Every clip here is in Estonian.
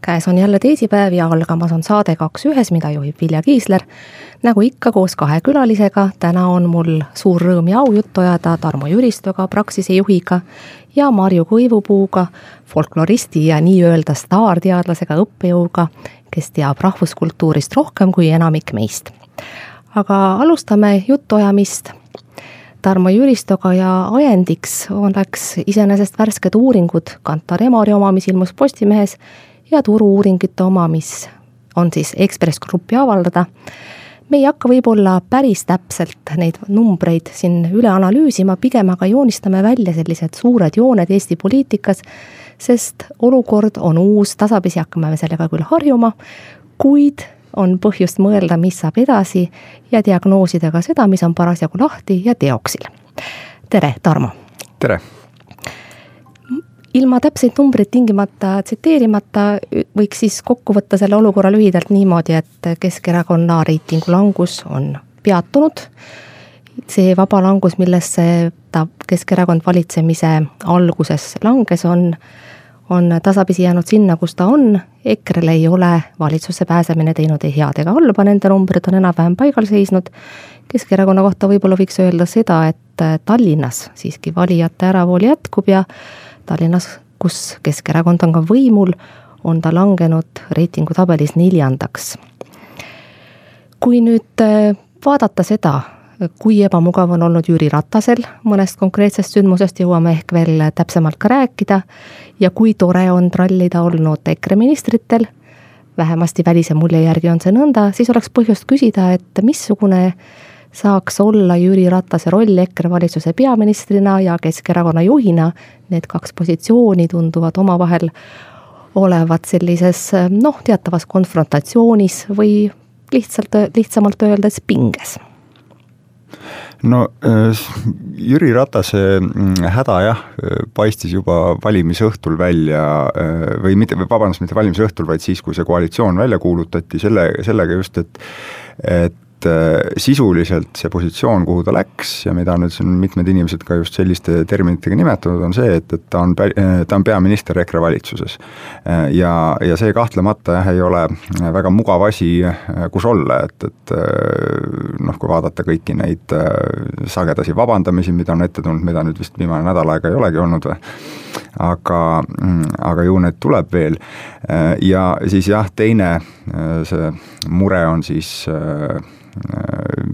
käes on jälle teisipäev ja algamas on saade Kaks ühes, mida juhib Vilja Kiisler. nagu ikka koos kahe külalisega, täna on mul suur rõõm ja au juttu ajada Tarmo Jüristoga, Praxise juhiga ja Marju Kõivupuuga, folkloristi ja nii-öelda staarteadlasega, õppejõuga, kes teab rahvuskultuurist rohkem kui enamik meist. aga alustame jutuajamist Tarmo Jüristoga ja ajendiks oleks iseenesest värsked uuringud Kantar Emori oma, mis ilmus Postimehes ja turu-uuringute oma, mis on siis Ekspress Grupi avaldada. me ei hakka võib-olla päris täpselt neid numbreid siin üle analüüsima, pigem aga joonistame välja sellised suured jooned Eesti poliitikas, sest olukord on uus, tasapisi hakkame me sellega küll harjuma, kuid on põhjust mõelda, mis saab edasi ja diagnoosida ka seda, mis on parasjagu lahti ja teoksil. tere, Tarmo! tere! Ilma täpseid numbreid tingimata tsiteerimata võiks siis kokku võtta selle olukorra lühidalt niimoodi, et Keskerakonna reitingu langus on peatunud. see vaba langus, millesse ta Keskerakond valitsemise alguses langes, on, on tasapisi jäänud sinna, kus ta on. EKRE-l ei ole valitsusse pääsemine teinud ei head ega halba, nende numbrid on enam-vähem paigal seisnud. Keskerakonna kohta võib-olla võiks öelda seda, et Tallinnas siiski valijate äravool jätkub ja Tallinnas, kus Keskerakond on ka võimul, on ta langenud reitingutabelis neljandaks. kui nüüd äh, vaadata seda, kui ebamugav on olnud Jüri Ratasel, mõnest konkreetsest sündmusest jõuame ehk veel täpsemalt ka rääkida, ja kui tore on trallida olnud EKRE ministritel, vähemasti välise mulje järgi on see nõnda, siis oleks põhjust küsida, et missugune saaks olla Jüri Ratase roll EKRE valitsuse peaministrina ja Keskerakonna juhina. Need kaks positsiooni tunduvad omavahel olevat sellises noh, teatavas konfrontatsioonis või lihtsalt, lihtsamalt öeldes pinges no äh, Jüri Ratase mm, häda jah, paistis juba valimisõhtul välja äh, või mitte, vabandust, mitte valimisõhtul, vaid siis, kui see koalitsioon välja kuulutati, selle, sellega just, et et et äh, sisuliselt see positsioon, kuhu ta läks ja mida nüüd siin mitmed inimesed ka just selliste terminitega nimetanud, on see, et, et ta on, ta on peaminister EKRE valitsuses. Äh, ja, ja see kahtlemata jah, ei ole väga mugav asi, äh, kus olla, et, et noh, kui vaadata kõiki neid sagedasi vabandamisi, mida on ette tulnud, mida nüüd vist viimane nädal aega ei olegi olnud või, aga, aga ju neid tuleb veel. ja siis jah, teine see mure on siis Äh,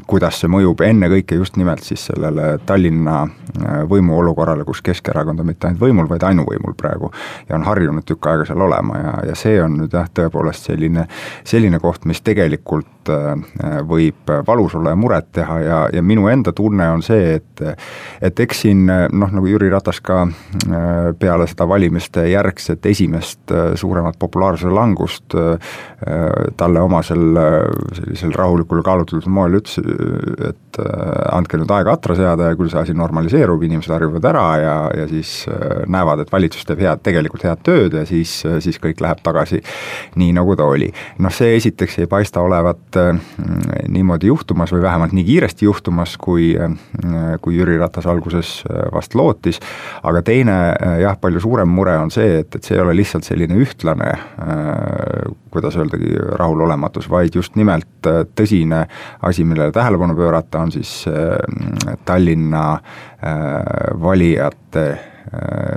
kuidas see mõjub ennekõike just nimelt siis sellele Tallinna äh, võimuolukorrale, kus Keskerakond on mitte ainult võimul, vaid ainuvõimul praegu. ja on harjunud tükk aega seal olema ja, ja see on nüüd jah, tõepoolest selline, selline koht, mis tegelikult äh, võib valus olla ja muret teha ja, ja minu enda tunne on see, et et eks siin noh, nagu Jüri Ratas ka peale seda valimiste järgset esimest suuremat populaarsuse langust talle omasel sellisel rahulikul kaalutlusel kujutatud moel ütles, et äh, andke nüüd aega atra seada ja küll see asi normaliseerub, inimesed harjuvad ära ja, ja siis äh, näevad, et valitsus teeb head, tegelikult head tööd ja siis, äh, siis kõik läheb tagasi nii, nagu ta oli. noh, see esiteks ei paista olevat niimoodi juhtumas või vähemalt nii kiiresti juhtumas, kui, kui Jüri Ratas alguses vast lootis, aga teine jah, palju suurem mure on see, et, et see ei ole lihtsalt selline ühtlane, kuidas öeldagi, rahulolematus, vaid just nimelt tõsine asi, millele tähelepanu pöörata, on siis äh, Tallinna äh, valijate äh,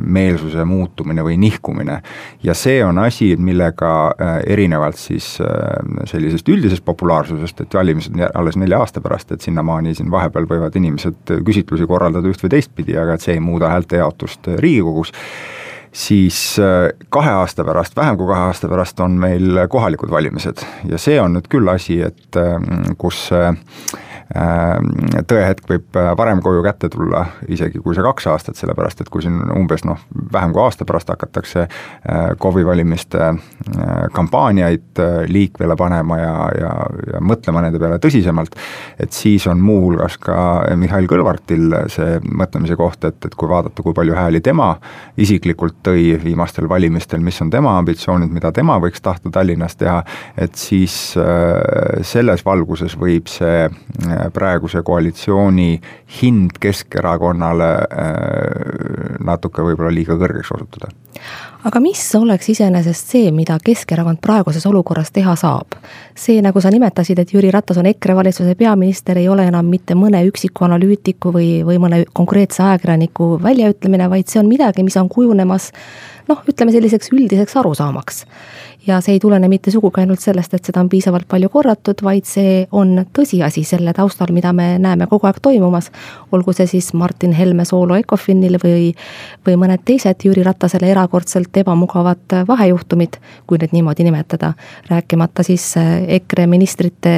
meelsuse muutumine või nihkumine. ja see on asi, millega erinevalt siis sellisest üldisest populaarsusest, et valimised on alles nelja aasta pärast, et sinnamaani siin vahepeal võivad inimesed küsitlusi korraldada üht või teistpidi, aga et see ei muuda häälte jaotust Riigikogus siis äh, kahe aasta pärast, vähem kui kahe aasta pärast on meil kohalikud valimised. Ja see on nüüd küll asi, et äh, kus äh, tõehetk võib varem koju kätte tulla, isegi kui see kaks aastat, sellepärast et kui siin umbes noh, vähem kui aasta pärast hakatakse KOV-i valimiste kampaaniaid liikvele panema ja, ja, ja mõtlema nende peale tõsisemalt, et siis on muuhulgas ka Mihhail Kõlvartil see mõtlemise koht, et, et kui vaadata, kui palju hääli tema isiklikult tõi viimastel valimistel, mis on tema ambitsioonid, mida tema võiks tahta Tallinnas teha, et siis äh, selles valguses võib see äh, praeguse koalitsiooni hind Keskerakonnale äh, natuke võib-olla liiga kõrgeks osutuda aga mis oleks iseenesest see, mida Keskerakond praeguses olukorras teha saab? see, nagu sa nimetasid, et Jüri Ratas on EKRE valitsuse peaminister, ei ole enam mitte mõne üksiku analüütiku või, või mõne konkreetse ajakirjaniku väljaütlemine, vaid see on midagi, mis on kujunemas noh, ütleme selliseks üldiseks arusaamaks. Ja see ei tulene mitte sugugi ainult sellest, et seda on piisavalt palju korratud, vaid see on tõsiasi selle taustal, mida me näeme kogu aeg toimumas, olgu see siis Martin Helme soolo ECOFINil või, või mõned teised Jüri Ratasele erakordselt ebamugavad vahejuhtumid, kui neid niimoodi nimetada, rääkimata siis EKRE ministrite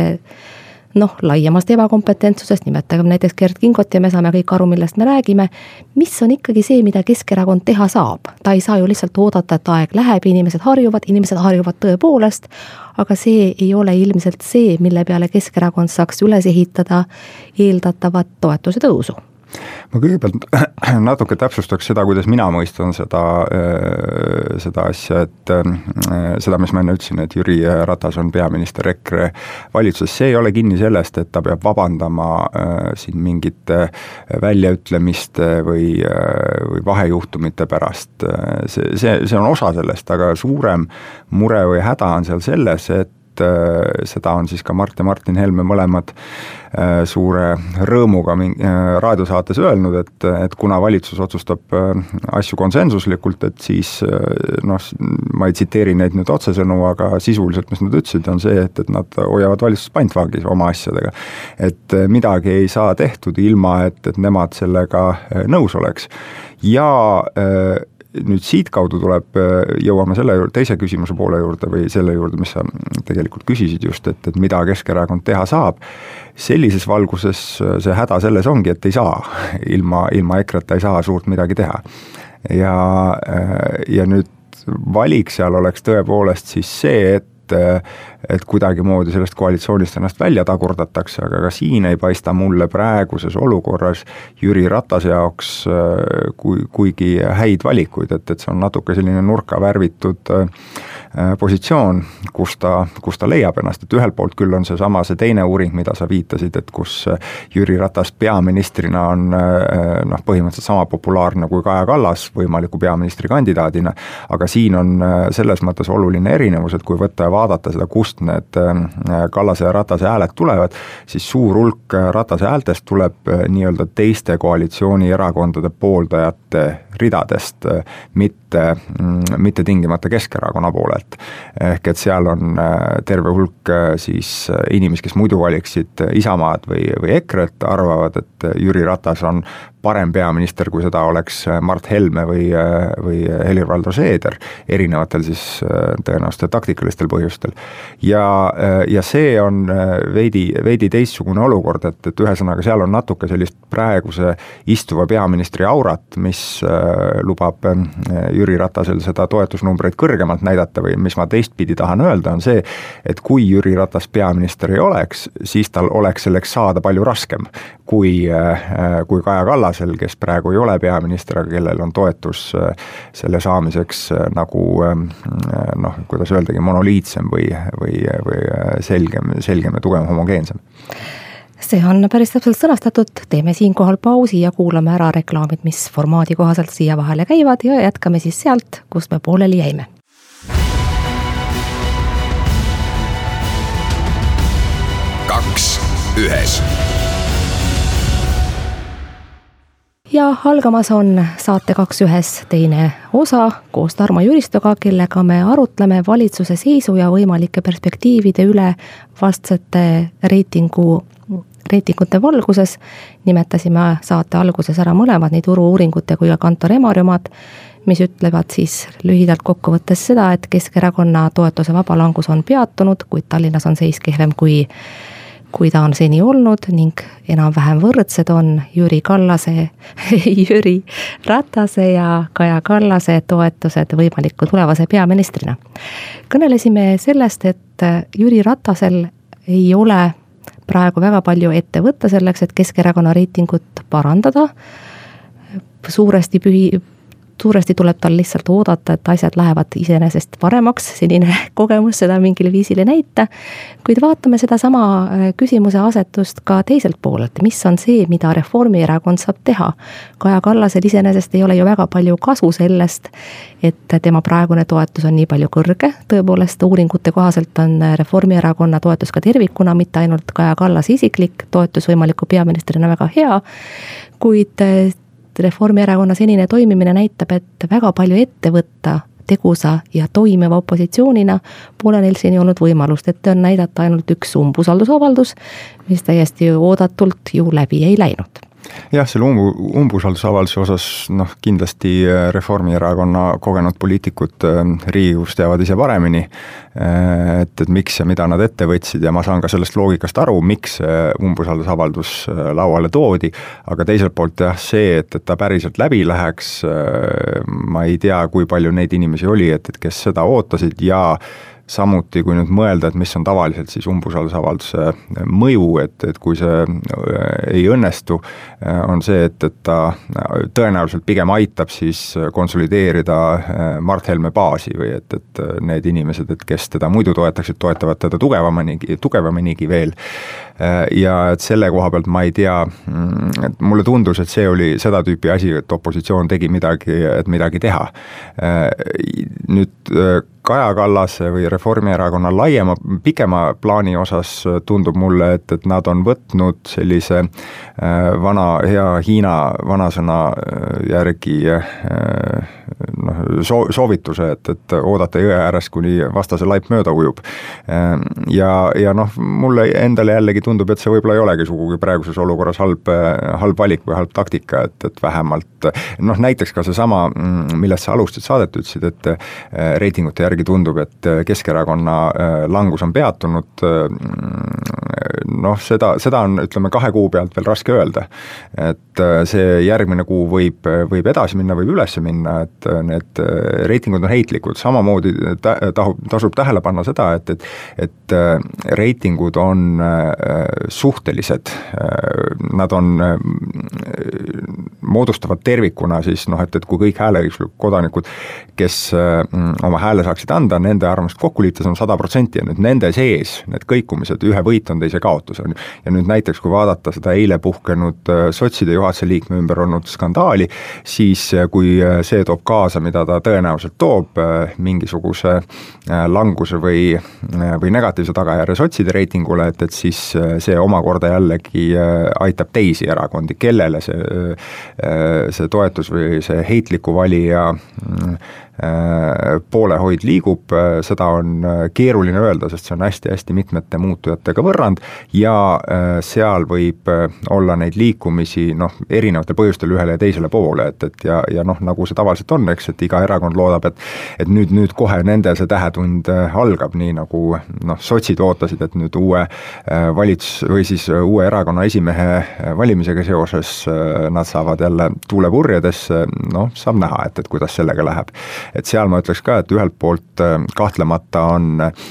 noh, laiemast ebakompetentsusest, nimetagem näiteks Gerd Kingot ja me saame kõik aru, millest me räägime, mis on ikkagi see, mida Keskerakond teha saab? ta ei saa ju lihtsalt oodata, et aeg läheb ja inimesed harjuvad, inimesed harjuvad tõepoolest, aga see ei ole ilmselt see, mille peale Keskerakond saaks üles ehitada eeldatavat toetuse tõusu ma kõigepealt natuke täpsustaks seda, kuidas mina mõistan seda, äh, seda asja, et äh, seda, mis ma enne ütlesin, et Jüri Ratas on peaminister EKRE valitsuses, see ei ole kinni sellest, et ta peab vabandama äh, siin mingite väljaütlemiste või, või vahejuhtumite pärast. see, see, see on osa sellest, aga suurem mure või häda on seal selles, et seda on siis ka Mart ja Martin Helme mõlemad Äh, suure rõõmuga äh, raadiosaates öelnud, et, et kuna valitsus otsustab äh, asju konsensuslikult, et siis noh, ma ei tsiteeri neid nüüd otsesõnu, aga sisuliselt, mis nad ütlesid, on see, et, et nad hoiavad valitsust pantvangis oma asjadega. et midagi ei saa tehtud ilma, et, et nemad sellega nõus oleks ja nüüd siitkaudu tuleb, jõuame selle juurde, teise küsimuse poole juurde või selle juurde, mis sa tegelikult küsisid just, et, et mida Keskerakond teha saab sellises valguses äh, see häda selles ongi, et ei saa, ilma, ilma EKRE-ta ei saa suurt midagi teha. ja, äh, ja nüüd valik seal oleks tõepoolest siis see, et et kuidagimoodi sellest koalitsioonist ennast välja tagurdatakse, aga ka siin ei paista mulle praeguses olukorras Jüri Ratase jaoks äh, kui, kuigi häid valikuid, et, et see on natuke selline nurka värvitud Äh, positsioon, kus ta, kus ta leiab ennast, et ühelt poolt küll on seesama, see teine uuring, mida sa viitasid, et kus äh, Jüri Ratas peaministrina on äh, noh, põhimõtteliselt sama populaarne kui Kaja Kallas võimaliku peaministrikandidaadina, aga siin on selles mõttes oluline erinevus, et kui võtta ja vaadata seda, kust need Kallase ja Ratase hääled tulevad, siis suur hulk Ratase häältest tuleb nii-öelda teiste koalitsioonierakondade pooldajate ridadest, mitte, mm, mitte tingimata Keskerakonna poolelt ehk et seal on äh, terve hulk äh, siis äh, inimesi, kes muidu valiksid Isamaad või, või EKRE-t, arvavad, et Jüri Ratas on parem peaminister, kui seda oleks Mart Helme või, või Helir-Valdor Seeder, erinevatel siis tõenäoliselt taktikalistel põhjustel. ja, ja see on veidi, veidi teistsugune olukord, et, et ühesõnaga, seal on natuke sellist praeguse istuva peaministri aurat, mis lubab Jüri Ratasel seda toetusnumbreid kõrgemalt näidata või mis ma teistpidi tahan öelda, on see, et kui Jüri Ratas peaminister ei oleks, siis tal oleks selleks saada palju raskem. Kui, äh, kui Kaja Kallasel, kes praegu ei ole peaminister, aga kellel on toetus äh, selle saamiseks äh, nagu noh, kuidas öeldagi, monoliitsem või, või, või selgem, selgem ja tugevam, homogeensem see on päris täpselt sõnastatud, teeme siinkohal pausi ja kuulame ära reklaamid, mis formaadi kohaselt siia vahele käivad ja jätkame siis sealt, kus me pooleli jäime kaks ühes. ja algamas on saate Kaks ühes teine osa koos Tarmo Jüristoga, kellega me arutleme valitsuse seisu ja võimalike perspektiivide üle vastsete reitingu reitingute valguses nimetasime saate alguses ära mõlemad, nii Turu-uuringute kui ka Kantor Emori omad, mis ütlevad siis lühidalt kokkuvõttes seda, et Keskerakonna toetuse vaba langus on peatunud, kuid Tallinnas on seis kehvem kui kui ta on seni olnud ning enam-vähem võrdsed on Jüri Kallase Jüri Ratase ja Kaja Kallase toetused võimaliku tulevase peaministrina. kõnelesime sellest, et Jüri Ratasel ei ole praegu väga palju ette võtta selleks, et Keskerakonna reitingut parandada. suuresti pühi, suuresti tuleb tal lihtsalt oodata, et asjad lähevad iseenesest paremaks, senine kogemus seda mingil viisil ei näita. kuid vaatame sedasama äh, küsimuse asetust ka teiselt poolelt, mis on see, mida Reformierakond saab teha. Kaja Kallasel iseenesest ei ole ju väga palju kasu sellest, et tema praegune toetus on nii palju kõrge, tõepoolest uuringute kohaselt on Reformierakonna toetus ka tervikuna, mitte ainult Kaja Kallase isiklik toetus võimaliku peaministrina väga hea, kuid äh, Reformierakonna senine toimimine näitab, et väga palju ette võtta tegusa ja toimiva opositsioonina pole neil seni olnud võimalust, ette on näidata ainult üks umbusaldusavaldus, mis täiesti oodatult ju läbi ei läinud jah, selle umbu, umbusaldusavalduse osas noh, kindlasti äh, Reformierakonna kogenud poliitikud äh, Riigikogus teavad ise paremini, äh, et, et miks ja mida nad ette võtsid ja ma saan ka sellest loogikast aru, miks see umbusaldusavaldus lauale toodi, aga teiselt poolt jah, see, et, et ta päriselt läbi läheks, ma ei tea, kui palju neid inimesi oli, et, et kes seda ootasid ja samuti, kui nüüd mõelda, et mis on tavaliselt siis umbusaldusavalduse mõju, et, et kui see äh, ei õnnestu, äh, on see, et, et ta tõenäoliselt pigem aitab siis konsolideerida äh, Mart Helme baasi või et, et need inimesed, et kes teda muidu toetaksid, toetavad teda tugevamanigi, tugevamanigi veel. Ja et selle koha pealt ma ei tea, mm, mulle tundus, et see oli seda tüüpi asi, et opositsioon tegi midagi, et midagi teha. Nüüd Kaja Kallase või Reformierakonna laiema, pikema plaani osas tundub mulle, et, et nad on võtnud sellise äh, vana, hea Hiina vanasõna äh, järgi äh, noh, soo-, soovituse, et, et oodata jõe ääres, kuni vastase laip mööda ujub. Ja, ja noh, mulle endale jällegi tundub, et see võib-olla ei olegi sugugi praeguses olukorras halb, halb valik või halb taktika, et, et vähemalt noh, näiteks ka seesama, mm, millest sa alustasid saadet, ütlesid, et reitingute järgi tundub, et äh, Keskerakonna äh, langus on peatunud, äh, noh, seda, seda on, ütleme, kahe kuu pealt veel raske öelda. et see järgmine kuu võib, võib edasi minna, võib üles minna, et need reitingud on heitlikud, samamoodi ta-, tahu-, tasub tähele panna seda, et, et et reitingud on suhtelised, nad on, moodustavad tervikuna siis noh, et, et kui kõik hääleõiguslikud kodanikud, kes oma hääle saaksid anda, nende arvamust kokku liites on sada protsenti ja nüüd nende sees need kõikumised, ühe võit on teise kaotus, on ju. ja nüüd näiteks, kui vaadata seda eile puhkenud äh, sotside juhatuse liikme ümber olnud skandaali, siis äh, kui äh, see toob kaasa, mida ta tõenäoliselt toob, mingisuguse languse või, või negatiivse tagajärje sotside reitingule, et, et siis see omakorda jällegi aitab teisi erakondi, kellele see, see toetus või see heitliku valija mm, Äh, poolehoid liigub, äh, seda on äh, keeruline öelda, sest see on hästi-hästi mitmete muutujatega võrrand ja seal võib olla neid liikumisi noh, erinevatel põhjustel ühele ja teisele poole, et, et ja, ja noh, nagu see tavaliselt on, eks, et iga erakond loodab, et et nüüd, nüüd kohe nendel see tähetund algab, nii nagu noh, sotsid ootasid, et nüüd uue valits- või siis uue erakonna esimehe valimisega seoses nad saavad jälle tuule purjedesse, noh, saab näha, et, et kuidas sellega läheb et seal ma ütleks ka, et ühelt poolt äh, kahtlemata on, äh,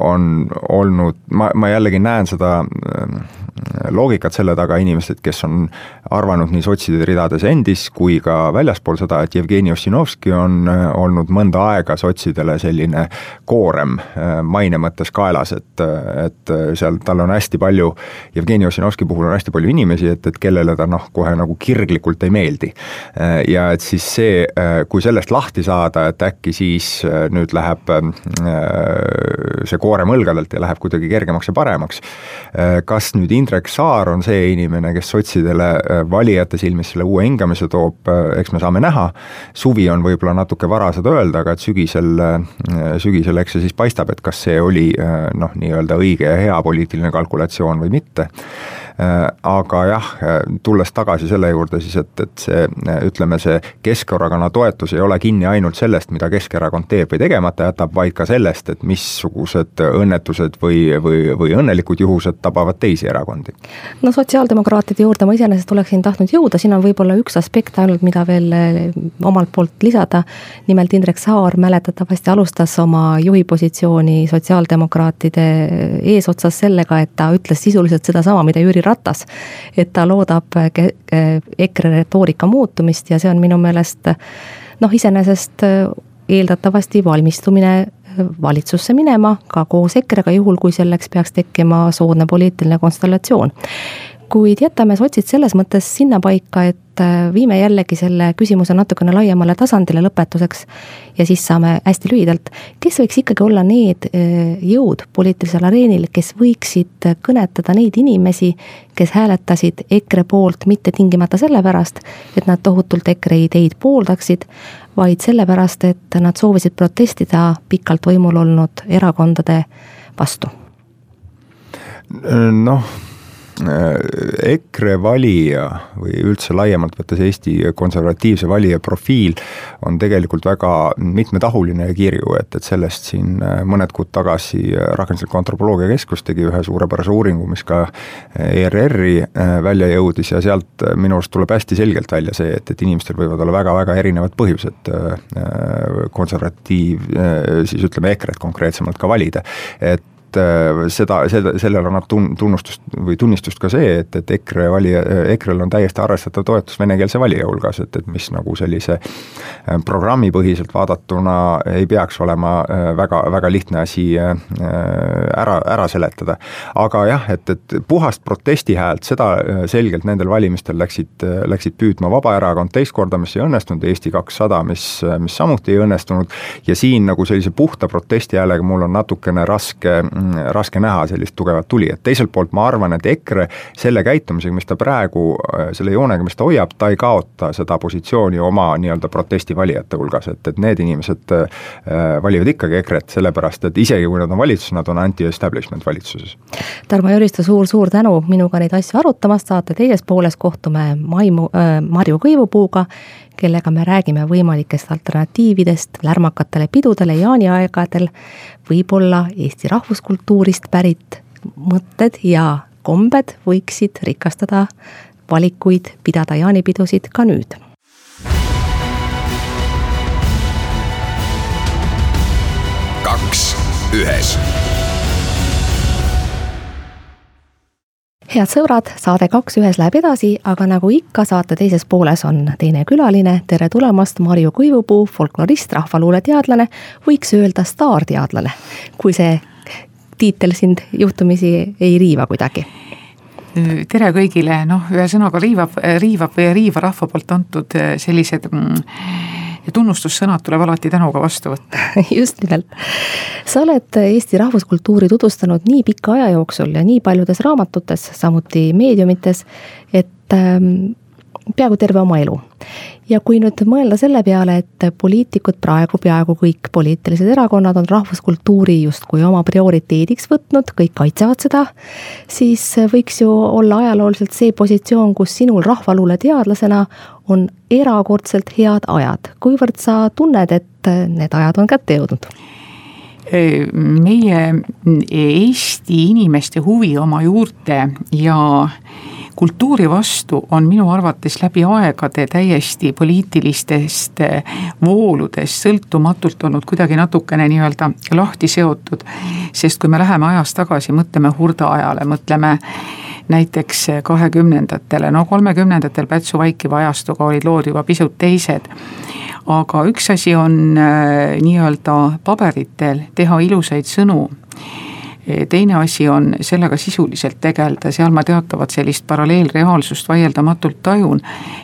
on olnud, ma, ma jällegi näen seda äh, loogikat selle taga inimesed, kes on arvanud nii sotside ridades endis kui ka väljaspool seda, et Jevgeni Ossinovski on äh, olnud mõnda aega sotsidele selline koorem äh, maine mõttes kaelas, et, et seal tal on hästi palju, Jevgeni Ossinovski puhul on hästi palju inimesi, et, et kellele ta noh, kohe nagu kirglikult ei meeldi. Äh, ja et siis see, kui sellest lahti saada, et äkki siis nüüd läheb see koorem õlgadelt ja läheb kuidagi kergemaks ja paremaks, kas nüüd Indrek Saar on see inimene, kes sotsidele äh, valijate silmis selle uue hingamise toob, äh, eks me saame näha, suvi on võib-olla natuke vara seda öelda, aga et sügisel, äh, sügisel eks see siis paistab, et kas see oli noh, nii-öelda õige ja hea poliitiline kalkulatsioon või mitte aga jah, tulles tagasi selle juurde siis, et, et see ütleme, see Keskerakonna toetus ei ole kinni ainult sellest, mida Keskerakond teeb või tegemata jätab, vaid ka sellest, et missugused õnnetused või, või, või õnnelikud juhused tabavad teisi erakondi. no sotsiaaldemokraatide juurde ma iseenesest oleksin tahtnud jõuda, siin on võib-olla üks aspekt ainult, mida veel omalt poolt lisada, nimelt Indrek Saar mäletatavasti alustas oma juhi positsiooni sotsiaaldemokraatide eesotsas sellega, et ta ütles sisuliselt sedasama, mida Jüri Ratas. Et ta loodab EKRE retoorika muutumist ja see on minu meelest noh, iseenesest eeldatavasti valmistumine valitsusse minema ka koos EKRE-ga, juhul kui selleks peaks tekkima soodne poliitiline konstellatsioon. Kuid jätame sotsid selles mõttes sinnapaika, et äh, viime jällegi selle küsimuse natukene laiemale tasandile lõpetuseks. ja siis saame hästi lühidalt, kes võiks ikkagi olla need äh, jõud poliitilisel areenil, kes võiksid kõnetada neid inimesi, kes hääletasid EKRE poolt mitte tingimata sellepärast, et nad tohutult EKRE ideid pooldaksid, vaid sellepärast, et nad soovisid protestida pikalt võimul olnud erakondade vastu? noh EKRE valija või üldse laiemalt võttes Eesti konservatiivse valija profiil on tegelikult väga mitmetahuline ja kirju, et, et sellest siin äh, mõned kuud tagasi Rakendusliku Antropoloogia Keskus tegi ühe suurepärase uuringu, mis ka ERR-i äh, välja jõudis ja sealt minu arust tuleb hästi selgelt välja see, et, et inimestel võivad olla väga-väga erinevad põhjused konservatiiv, siis ütleme EKRE-t konkreetsemalt ka valida. et et äh, seda, seda, sellele annab tun-, tunnustust või tunnistust ka see, et, et EKRE valija, EKRE-l on täiesti arvestatav toetus venekeelse valija hulgas, et, et mis nagu sellise äh, programmipõhiselt vaadatuna ei peaks olema äh, väga, väga lihtne asi ära, ära seletada. aga jah, et, et puhast protestihäält, seda selgelt nendel valimistel läksid, läksid püüdma Vabaerakond teist korda, mis ei õnnestunud, Eesti kakssada, mis, mis samuti ei õnnestunud, ja siin nagu sellise puhta protestihäälega mul on natukene raske Mm, raske näha sellist tugevat tulijat, teiselt poolt ma arvan, et EKRE selle käitumisega, mis ta praegu, äh, selle joonega, mis ta hoiab, ta ei kaota seda positsiooni oma nii-öelda protestivalijate hulgas, et, et need inimesed äh, valivad ikkagi EKRE-t, sellepärast et isegi kui nad on valitsuses, nad on anti-establishment valitsuses. Tarmo Jüristo suur,, suur-suur tänu minuga neid asju arutamast, saate teises pooles kohtume Maimu äh,, Marju Kõivupuuga, kellega me räägime võimalikest alternatiividest lärmakatele pidudele jaaniaegadel, võib-olla Eesti rahvuskultuurist pärit mõtted ja kombed võiksid rikastada valikuid pidada jaanipidusid ka nüüd. kaks ühes head sõbrad, saade Kaks ühes läheb edasi, aga nagu ikka, saate teises pooles on teine külaline, tere tulemast, Marju Kuivupuu, folklorist, rahvaluuleteadlane, võiks öelda staarteadlane, kui see tiitel sind juhtumisi ei riiva kuidagi. Tere kõigile, noh, ühesõnaga riivab, riivab või riiva rahva poolt antud sellised mm, ja tunnustussõnad tuleb alati tänuga vastu võtta. just nimelt. sa oled Eesti rahvuskultuuri tutvustanud nii pika aja jooksul ja nii paljudes raamatutes, samuti meediumites, et ähm, peaaegu terve oma elu. ja kui nüüd mõelda selle peale, et poliitikud praegu, peaaegu kõik poliitilised erakonnad on rahvuskultuuri justkui oma prioriteediks võtnud, kõik kaitsevad seda, siis võiks ju olla ajalooliselt see positsioon, kus sinul rahvaluule teadlasena on erakordselt head ajad, kuivõrd sa tunned, et need ajad on kätte jõudnud? Meie Eesti inimeste huvi oma juurte ja kultuuri vastu on minu arvates läbi aegade täiesti poliitilistest vooludest sõltumatult olnud kuidagi natukene nii-öelda lahti seotud. sest kui me läheme ajas tagasi, mõtleme hurda ajale, mõtleme näiteks kahekümnendatele, no kolmekümnendatel Pätsu vaikiva ajastuga olid lood juba pisut teised. aga üks asi on äh, nii-öelda paberitel teha ilusaid sõnu teine asi on sellega sisuliselt tegeleda, seal ma teatavat sellist paralleelreaalsust vaieldamatult tajun.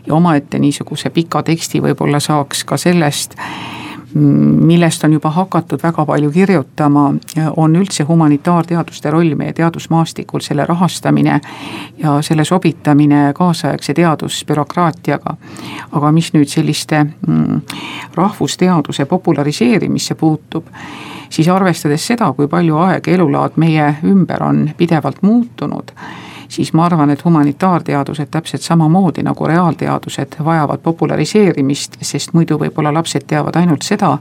ja omaette niisuguse pika teksti võib-olla saaks ka sellest millest on juba hakatud väga palju kirjutama, on üldse humanitaarteaduste roll meie teadusmaastikul, selle rahastamine ja selle sobitamine kaasaegse teadusbürokraatiaga. aga mis nüüd selliste mm, rahvusteaduse populariseerimisse puutub, siis arvestades seda, kui palju aeg ja elulaad meie ümber on pidevalt muutunud siis ma arvan, et humanitaarteadused täpselt samamoodi nagu reaalteadused vajavad populariseerimist, sest muidu võib-olla lapsed teavad ainult seda,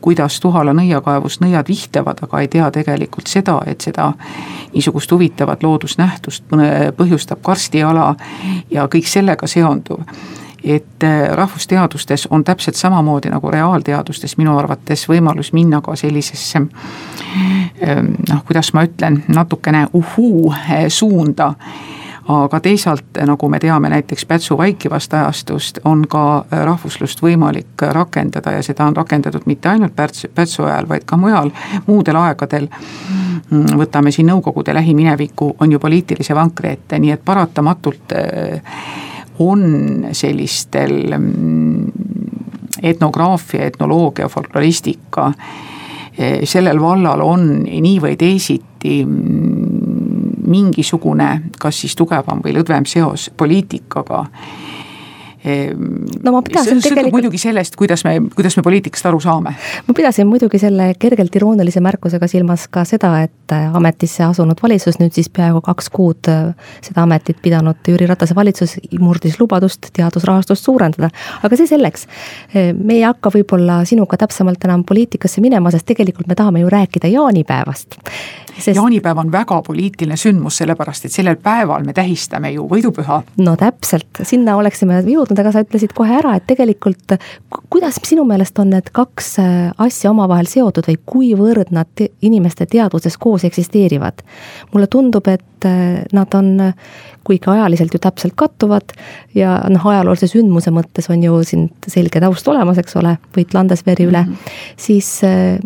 kuidas Tuhala nõiakaevus nõiad vihtavad, aga ei tea tegelikult seda, et seda niisugust huvitavat loodusnähtust põhjustab karstiala ja kõik sellega seonduv et äh, rahvusteadustes on täpselt samamoodi nagu reaalteadustes minu arvates võimalus minna ka sellisesse ähm, noh, kuidas ma ütlen, natukene uhuu äh, suunda aga teisalt, nagu me teame näiteks Pätsu vaikivast ajastust, on ka rahvuslust võimalik rakendada ja seda on rakendatud mitte ainult Pätsu, Pätsu ajal, vaid ka mujal, muudel aegadel. võtame siin Nõukogude lähimineviku, on ju poliitilise vankri ette, nii et paratamatult äh, on sellistel mm, etnograafia, etnoloogia, folkloristika, äh, sellel vallal on nii või teisiti mm, mingisugune, kas siis tugevam või lõdvem seos poliitikaga no ma pidasin tegelikult. muidugi sellest, kuidas me, kuidas me poliitikast aru saame. ma pidasin muidugi selle kergelt iroonilise märkusega silmas ka seda, et äh, ametisse asunud valitsus nüüd siis peaaegu kaks kuud äh, seda ametit pidanud Jüri Ratase valitsus murdis lubadust teadusrahastust suurendada. aga see selleks. Äh, me ei hakka võib-olla sinuga täpsemalt enam poliitikasse minema, sest tegelikult me tahame ju rääkida jaanipäevast sest.... jaanipäev on väga poliitiline sündmus, sellepärast et sellel päeval me tähistame ju võidupüha. no täpselt, sinna oleksime jõudnud, aga sa ütlesid kohe ära, et tegelikult kuidas sinu meelest on need kaks äh, asja omavahel seotud või kuivõrd nad te inimeste teadvuses koos eksisteerivad? mulle tundub, et äh, nad on kuigi ajaliselt ju täpselt kattuvad ja noh, ajaloolise sündmuse mõttes on ju siin selge taust olemas, eks ole, Võit Landesveri üle mm, -hmm. siis äh,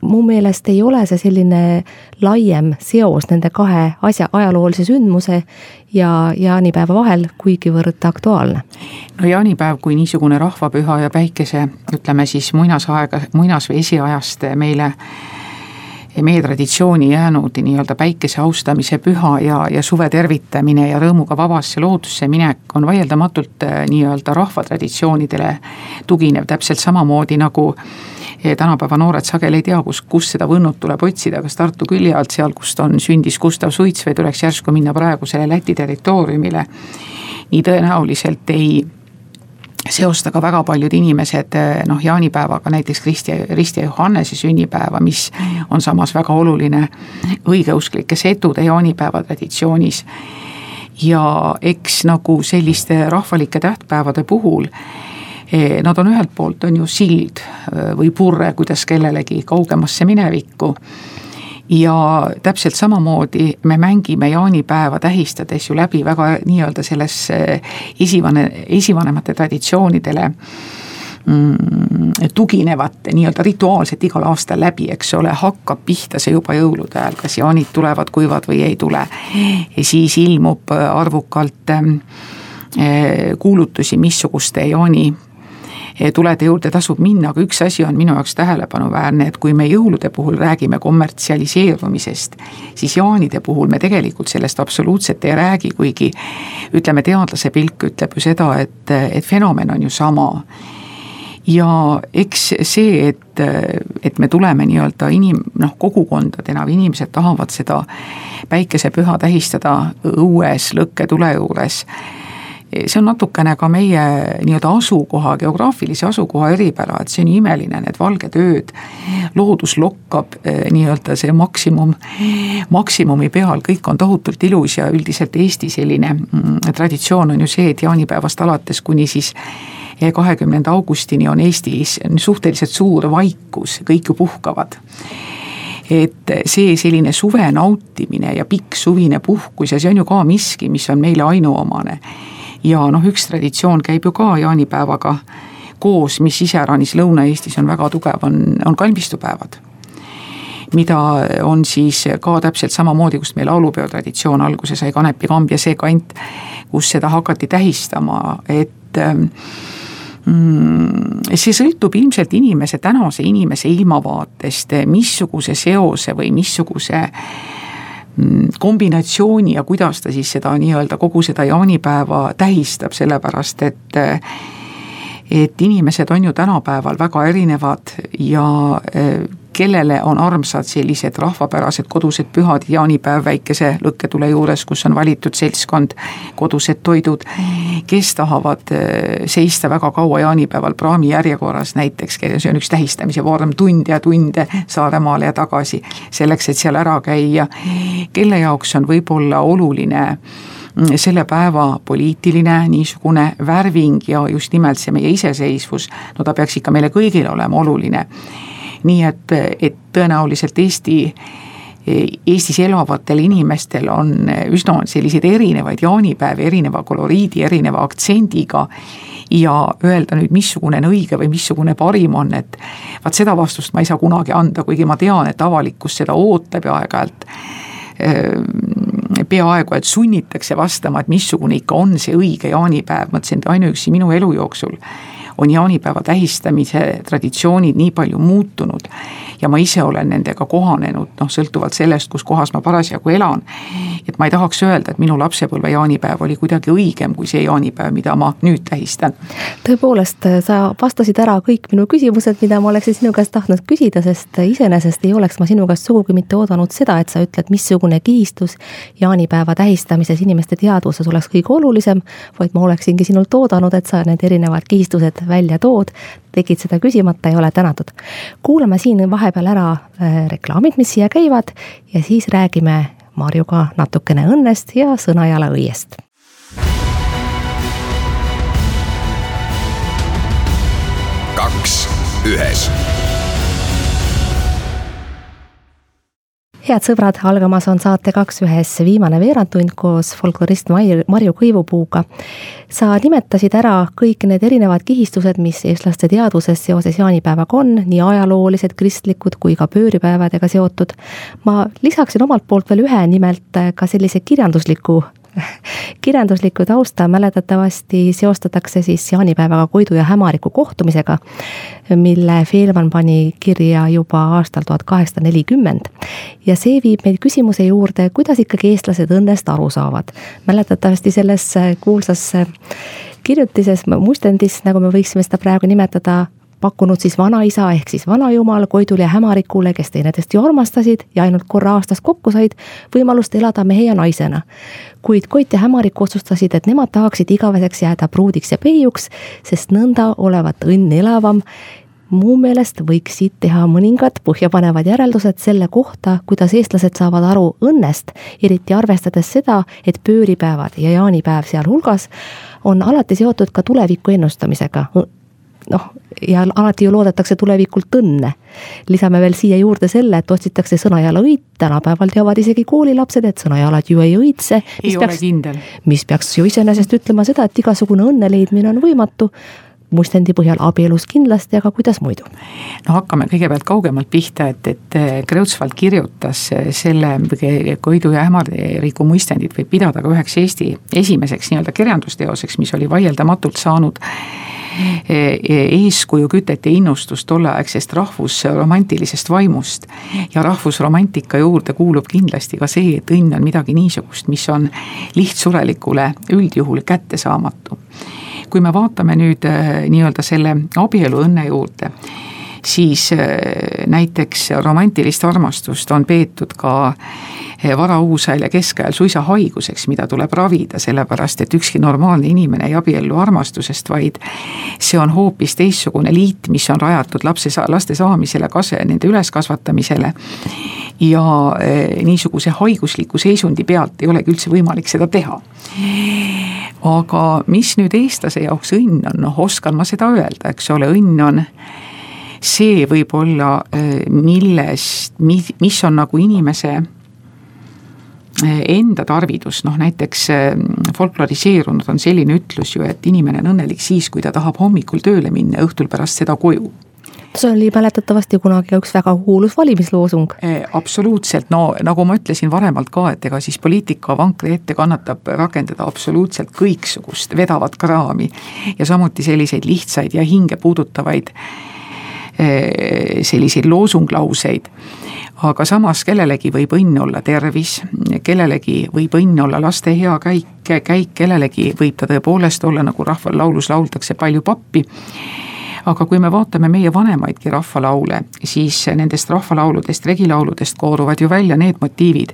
mu meelest ei ole see selline laiem seos nende kahe asja, ajaloolise sündmuse ja jaanipäeva vahel kuigivõrd aktuaalne. No jaanipäev kui niisugune rahvapüha ja päikese, ütleme siis muinasaega, muinas- või esiajast meile meie traditsiooni jäänud nii-öelda päikese austamise püha ja, ja suve tervitamine ja rõõmuga vabasse loodusse minek on vaieldamatult äh, nii-öelda rahvatraditsioonidele tuginev, täpselt samamoodi nagu äh, tänapäeva noored sageli ei tea, kus, kus seda võnnut tuleb otsida, kas Tartu külje alt, seal, kust on, sündis Gustav Suits või tuleks järsku minna praegusele Läti territooriumile. nii tõenäoliselt ei seosta ka väga paljud inimesed eh, noh, jaanipäevaga näiteks Kristi, Risti ja Johannese sünnipäeva, mis on samas väga oluline õigeusklike setude jaanipäeva traditsioonis. ja eks nagu selliste rahvalike tähtpäevade puhul eh, Nad on ühelt poolt on ju sild eh, või purre, kuidas kellelegi kaugemasse minevikku ja täpselt samamoodi me mängime jaanipäeva tähistades ju läbi väga nii-öelda sellesse esivane, esivanemate traditsioonidele mm, tuginevat nii-öelda rituaalselt igal aastal läbi, eks ole, hakkab pihta see juba jõulude ajal, kas jaanid tulevad kuivad või ei tule. ja siis ilmub arvukalt eh, kuulutusi, missuguste jaani tulede juurde tasub minna, aga üks asi on minu jaoks tähelepanuväärne, et kui me jõulude puhul räägime kommertsialiseerumisest, siis jaanide puhul me tegelikult sellest absoluutselt ei räägi, kuigi ütleme, teadlase pilk ütleb ju seda, et, et fenomen on ju sama. Ja eks see, et, et me tuleme nii-öelda inim-, noh, kogukondadena või inimesed tahavad seda päikesepüha tähistada õues lõkketule juures see on natukene ka meie nii-öelda asukoha, geograafilise asukoha eripära, et see on imeline, need valged ööd. loodus lokkab eh, nii-öelda see maksimum, maksimumi peal, kõik on tohutult ilus ja üldiselt Eesti selline mm, traditsioon on ju see, et jaanipäevast alates kuni siis eh, kahekümnenda augustini on Eestis suhteliselt suur vaikus, kõik ju puhkavad et see selline suve nautimine ja pikk suvine puhkus ja see on ju ka miski, mis on meile ainuomane ja noh, üks traditsioon käib ju ka jaanipäevaga koos, mis iseäranis Lõuna-Eestis on väga tugev, on, on kalmistupäevad. Mida on siis ka täpselt samamoodi, kust meil laulupeo traditsioon alguse sai, Kanepi kamb ja see kant, kus seda hakati tähistama, et mm, see sõltub ilmselt inimese, tänase inimese ilmavaatest, missuguse seose või missuguse Mm, kombinatsiooni ja kuidas ta siis seda nii-öelda kogu seda jaanipäeva tähistab, sellepärast et et inimesed on ju tänapäeval väga erinevad ja eh, kellele on armsad sellised rahvapärased kodused pühad, jaanipäev väikese lõkketule juures, kus on valitud seltskond, kodused toidud. kes tahavad äh, seista väga kaua jaanipäeval praami järjekorras näiteks, see on üks tähistamise vorm, tunde ja tunde Saaremaale ja tagasi, selleks, et seal ära käia. kelle jaoks on võib-olla oluline selle päeva poliitiline niisugune värving ja just nimelt see meie iseseisvus, no ta peaks ikka meile kõigile olema oluline nii et, et tõenäoliselt Eesti Eestis elavatel inimestel on üsna selliseid erinevaid jaanipäevi, erineva koloriidi, erineva aktsendiga. ja öelda nüüd, missugune on õige või missugune parim on, et vaat seda vastust ma ei saa kunagi anda, kuigi ma tean, et avalikkus seda ootab ja aeg-ajalt peaaegu et sunnitakse vastama, et missugune ikka on see õige jaanipäev, ma ütlesin, et ainuüksi minu elu jooksul on jaanipäeva tähistamise traditsioonid nii palju muutunud. ja ma ise olen nendega kohanenud, noh sõltuvalt sellest, kus kohas ma parasjagu elan. et ma ei tahaks öelda, et minu lapsepõlve jaanipäev oli kuidagi õigem kui see jaanipäev, mida ma nüüd tähistan. tõepoolest, sa vastasid ära kõik minu küsimused, mida ma oleksin sinu käest tahtnud küsida, sest iseenesest ei oleks ma sinu käest sugugi mitte oodanud seda, et sa ütled, missugune kihistus jaanipäeva tähistamises inimeste teadvuses oleks kõige olulisem, vaid ma oleksingi sinult oodanud, et sa need erinevad kihistused välja tood, tegid seda küsimata, ei ole tänatud. kuulame siin vahepeal ära äh, reklaamid, mis siia käivad ja siis räägime Marjuga natukene õnnest ja Sõnajala õiest. kaks ühes head sõbrad, algamas on saate Kaks ühes viimane veerandtund koos folklorist Marju, Kõivupuuga. sa nimetasid ära kõik need erinevad kihistused, mis eestlaste teadvuses seoses jaanipäevaga on, nii ajaloolised, kristlikud kui ka pööripäevadega seotud. ma lisaksin omalt poolt veel ühe, nimelt ka sellise kirjandusliku kirjanduslikku tausta mäletatavasti seostatakse siis jaanipäevaga Koidu ja Hämariku kohtumisega, mille Feelman pani kirja juba aastal tuhat kaheksasada nelikümmend. ja see viib meid küsimuse juurde, kuidas ikkagi eestlased õnnest aru saavad. mäletatavasti selles kuulsas kirjutises, mustendis, nagu me võiksime seda praegu nimetada, pakkunud siis vanaisa ehk siis vanajumal Koidule ja Hämarikule, kes teineteist ju armastasid ja ainult korra aastas kokku said, võimalust elada mehe ja naisena. kuid Koit ja Hämarik otsustasid, et nemad tahaksid igaveseks jääda pruudiks ja peiuks, sest nõnda olevat õnn elavam mu meelest võiks siit teha mõningad põhjapanevad järeldused selle kohta, kuidas eestlased saavad aru õnnest, eriti arvestades seda, et pööripäevad ja jaanipäev sealhulgas on alati seotud ka tuleviku ennustamisega noh, ja alati ju loodetakse tulevikult õnne. lisame veel siia juurde selle, et otsitakse Sõnajala õit, tänapäeval teavad isegi koolilapsed, et Sõnajalad ju ei õitse. ei ole kindel. mis peaks ju iseenesest ütlema seda, et igasugune õnne leidmine on võimatu mustendi põhjal abielus kindlasti, aga kuidas muidu? no hakkame kõigepealt kaugemalt pihta, et, et Kreutzwald kirjutas selle Koidu ja Hämariku muistendit võib pidada ka üheks Eesti esimeseks nii-öelda kirjandusteoseks, mis oli vaieldamatult saanud eeskuju kütet ja innustust tolleaegsest rahvusromantilisest vaimust. ja rahvusromantika juurde kuulub kindlasti ka see, et õnn on midagi niisugust, mis on lihtsurelikule üldjuhul kättesaamatu. Kui me vaatame nüüd e, nii-öelda selle abieluõnne juurde siis näiteks romantilist armastust on peetud ka varauusajal ja keskajal suisa haiguseks, mida tuleb ravida, sellepärast et ükski normaalne inimene ei abiellu armastusest, vaid see on hoopis teistsugune liit, mis on rajatud lapse, laste saamisele, kas-, nende üleskasvatamisele. ja eh, niisuguse haigusliku seisundi pealt ei olegi üldse võimalik seda teha. Aga mis nüüd eestlase jaoks õnn on, noh oskan ma seda öelda, eks ole, õnn on see võib-olla, eh, millest, mis on nagu inimese enda tarvidus, noh näiteks äh, folkloriseerunud on selline ütlus ju, et inimene on õnnelik siis, kui ta tahab hommikul tööle minna ja õhtul pärast seda koju. See oli mäletatavasti kunagi üks väga kuulus valimisloosung. Äh, absoluutselt, no nagu ma ütlesin varemalt ka, et ega siis poliitika vankri ette kannatab rakendada absoluutselt kõiksugust vedavat kraami ja samuti selliseid lihtsaid ja hinge puudutavaid äh, selliseid loosunglauseid aga samas kellelegi võib õnn olla tervis, kellelegi võib õnn olla laste hea käik, käik, kellelegi võib ta tõepoolest olla, nagu rahval laulus lauldakse, palju pappi. aga kui me vaatame meie vanemaidki rahvalaule, siis nendest rahvalauludest, regilauludest kooruvad ju välja need motiivid,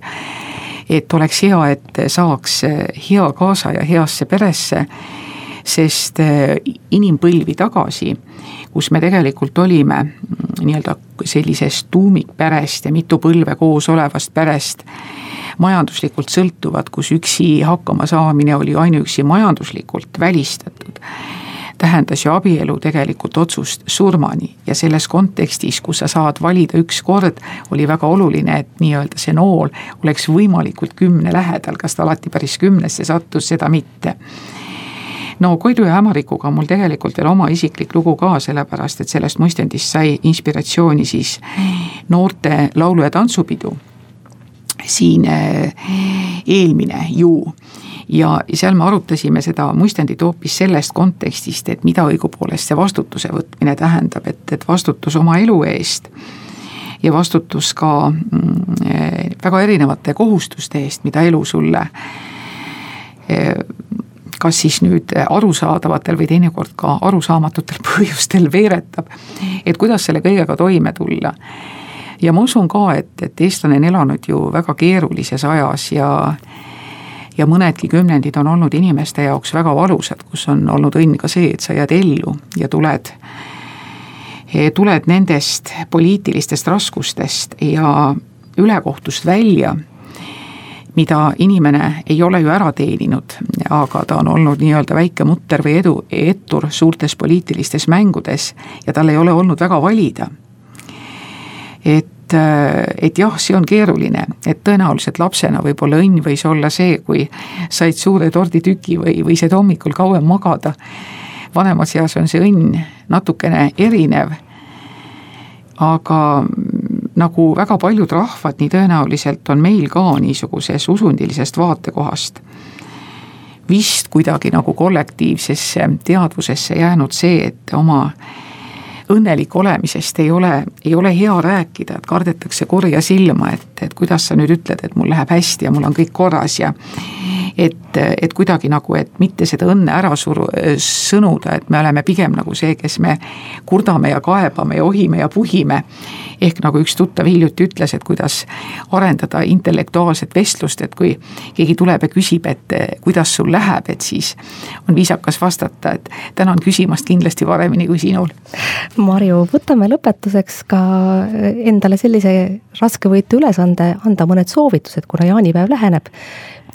et oleks hea, et saaks hea kaasaja heasse peresse, sest inimpõlvi tagasi, kus me tegelikult olime nii-öelda sellisest tuumikperest ja mitu põlve koos olevast perest, majanduslikult sõltuvad, kus üksi hakkama saamine oli ainuüksi majanduslikult välistatud tähendas ju abielu tegelikult otsust surmani. Ja selles kontekstis, kus sa saad valida üks kord, oli väga oluline, et nii-öelda see nool oleks võimalikult kümne lähedal, kas ta alati päris kümnesse sattus, seda mitte no Koidu ja Hämarikuga on mul tegelikult veel oma isiklik lugu ka, sellepärast et sellest mõistendist sai inspiratsiooni siis noorte laulu- ja tantsupidu. Siin eh, eelmine ju. Ja seal me arutasime seda muistendit hoopis sellest kontekstist, et mida õigupoolest see vastutuse võtmine tähendab, et, et vastutus oma elu eest ja vastutus ka mm, väga erinevate kohustuste eest, mida elu sulle eh, kas siis nüüd arusaadavatel või teinekord ka arusaamatutel põhjustel veeretab, et kuidas selle kõigega toime tulla. ja ma usun ka, et, et eestlane on elanud ju väga keerulises ajas ja ja mõnedki kümnendid on olnud inimeste jaoks väga valusad, kus on olnud õnn ka see, et sa jääd ellu ja tuled, tuled nendest poliitilistest raskustest ja ülekohtust välja, mida inimene ei ole ju ära teeninud, aga ta on olnud nii-öelda väike mutter või edu, ettur suurtes poliitilistes mängudes ja tal ei ole olnud väga valida. et et, jah, see on keeruline, et tõenäoliselt lapsena võib-olla õnn võis olla see, kui said suure torditüki või, või said hommikul kauem magada. vanemas eas on see õnn natukene erinev. aga nagu väga paljud rahvad, nii tõenäoliselt on meil ka niisuguses usundilisest vaatekohast. Vist kuidagi nagu kollektiivsesse teadvusesse jäänud see, et oma õnnelik olemisest ei ole, ei ole hea rääkida, et kardetakse korja silma, et, et kuidas sa nüüd ütled, et mul läheb hästi ja mul on kõik korras ja et, et kuidagi nagu, et mitte seda õnne ära suru-, sõnuda, et me oleme pigem nagu see, kes me kurdame ja kaebame ja ohime ja puhime. ehk nagu üks tuttav hiljuti ütles, et kuidas arendada intellektuaalset vestlust, et kui keegi tuleb ja küsib, et kuidas sul läheb, et siis on viisakas vastata, et tänan küsimast kindlasti paremini kui sinul. Marju, võtame lõpetuseks ka endale sellise raskevõitu ülesande, anda mõned soovitused, kuna jaanipäev läheneb.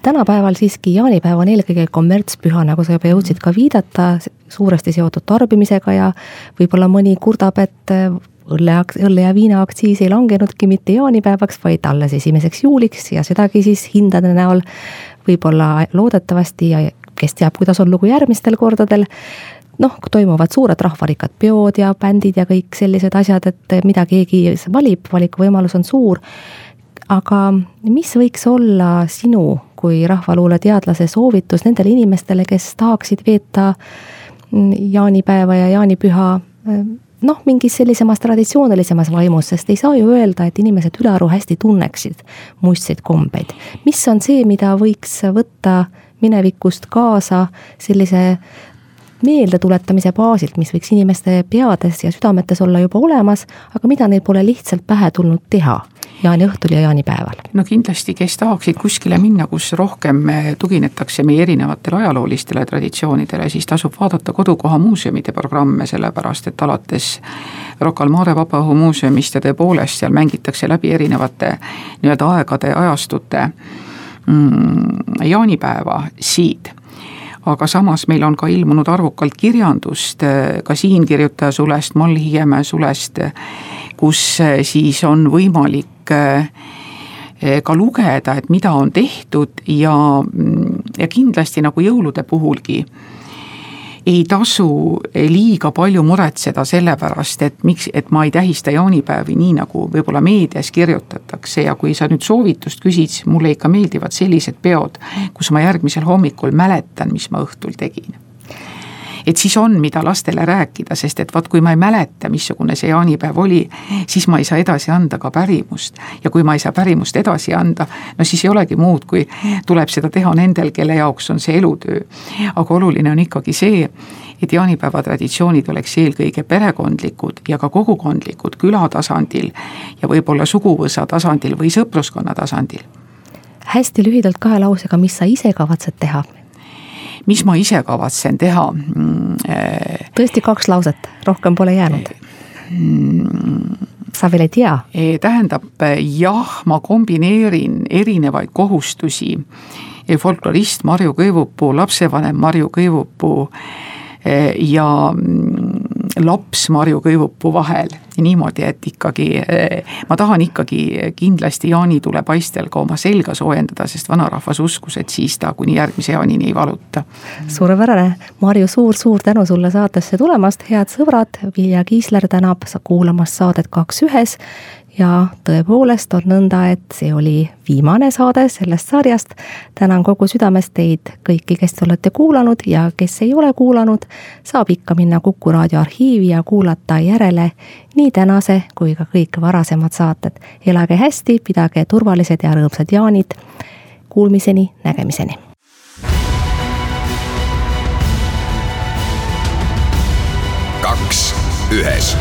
Tänapäeval siiski jaanipäev on eelkõige kommertspüha, nagu sa juba jõudsid ka viidata, suuresti seotud tarbimisega ja võib-olla mõni kurdab, et õlle, õlle ja viina aktsiis ei langenudki mitte jaanipäevaks, vaid alles esimeseks juuliks ja sedagi siis hindade näol võib-olla loodetavasti ja kes teab, kuidas on lugu järgmistel kordadel noh, toimuvad suured rahvarikkad peod ja bändid ja kõik sellised asjad, et mida keegi valib, valikuvõimalus on suur. aga mis võiks olla sinu kui rahvaluuleteadlase soovitus nendele inimestele, kes tahaksid veeta jaanipäeva ja jaanipüha noh, mingis sellisemas traditsioonilisemas vaimus, sest ei saa ju öelda, et inimesed ülearu hästi tunneksid muistseid kombeid. mis on see, mida võiks võtta minevikust kaasa sellise meeldetuletamise baasilt, mis võiks inimeste peades ja südametes olla juba olemas, aga mida neil pole lihtsalt pähe tulnud teha jaaniõhtul ja jaanipäeval? no kindlasti, kes tahaksid kuskile minna, kus rohkem tuginetakse meie erinevatele ajaloolistele traditsioonidele, siis tasub vaadata kodukoha muuseumide programme, sellepärast et alates Rocca al Mare Vabaõhumuuseumist ja tõepoolest seal mängitakse läbi erinevate nii-öelda aegade ja ajastute mm, jaanipäeva siid aga samas meil on ka ilmunud arvukalt kirjandust, ka siinkirjutaja sulest, Mall Hiiemäe sulest, kus siis on võimalik eh, ka lugeda, et mida on tehtud ja, ja kindlasti nagu jõulude puhulgi ei tasu liiga palju muretseda selle pärast, et miks, et ma ei tähista jaanipäevi nii, nagu võib-olla meedias kirjutatakse. Ja kui sa nüüd soovitust küsid, siis mulle ikka meeldivad sellised peod, kus ma järgmisel hommikul mäletan, mis ma õhtul tegin et siis on, mida lastele rääkida, sest et vot kui ma ei mäleta, missugune see jaanipäev oli, siis ma ei saa edasi anda ka pärimust. ja kui ma ei saa pärimust edasi anda, no siis ei olegi muud, kui tuleb seda teha nendel, kelle jaoks on see elutöö. aga oluline on ikkagi see, et jaanipäeva traditsioonid oleks eelkõige perekondlikud ja ka kogukondlikud küla tasandil ja võib-olla suguvõsa tasandil või sõpruskonna tasandil. hästi lühidalt kahe lausega, mis sa ise kavatsed teha? Mis ma ise kavatsen teha mm,? Tõesti kaks lauset, rohkem pole jäänud sa veel ei tea? tähendab jah, ma kombineerin erinevaid kohustusi folklorist Marju Kõivupuu, lapsevanem Marju Kõivupuu Eh, ja mm, laps Marju Kõivupuu vahel. niimoodi, et ikkagi eh, ma tahan ikkagi kindlasti jaanitule paistel ka oma selga soojendada, sest vanarahvas uskus, et siis ta kuni järgmise jaanini ei valuta. suurepärane, Marju suur,, suur-suur tänu sulle saatesse tulemast, head sõbrad, Vilja Kiisler tänab kuulamast saadet Kaks ühes ja tõepoolest on nõnda, et see oli viimane saade sellest sarjast. tänan kogu südamest teid kõiki, kes te olete kuulanud ja kes ei ole kuulanud, saab ikka minna Kuku raadio arhiivi ja kuulata järele nii tänase kui ka kõik varasemad saated. elage hästi, pidage turvalised ja rõõmsad jaanid. Kuulmiseni, nägemiseni. kaks ühes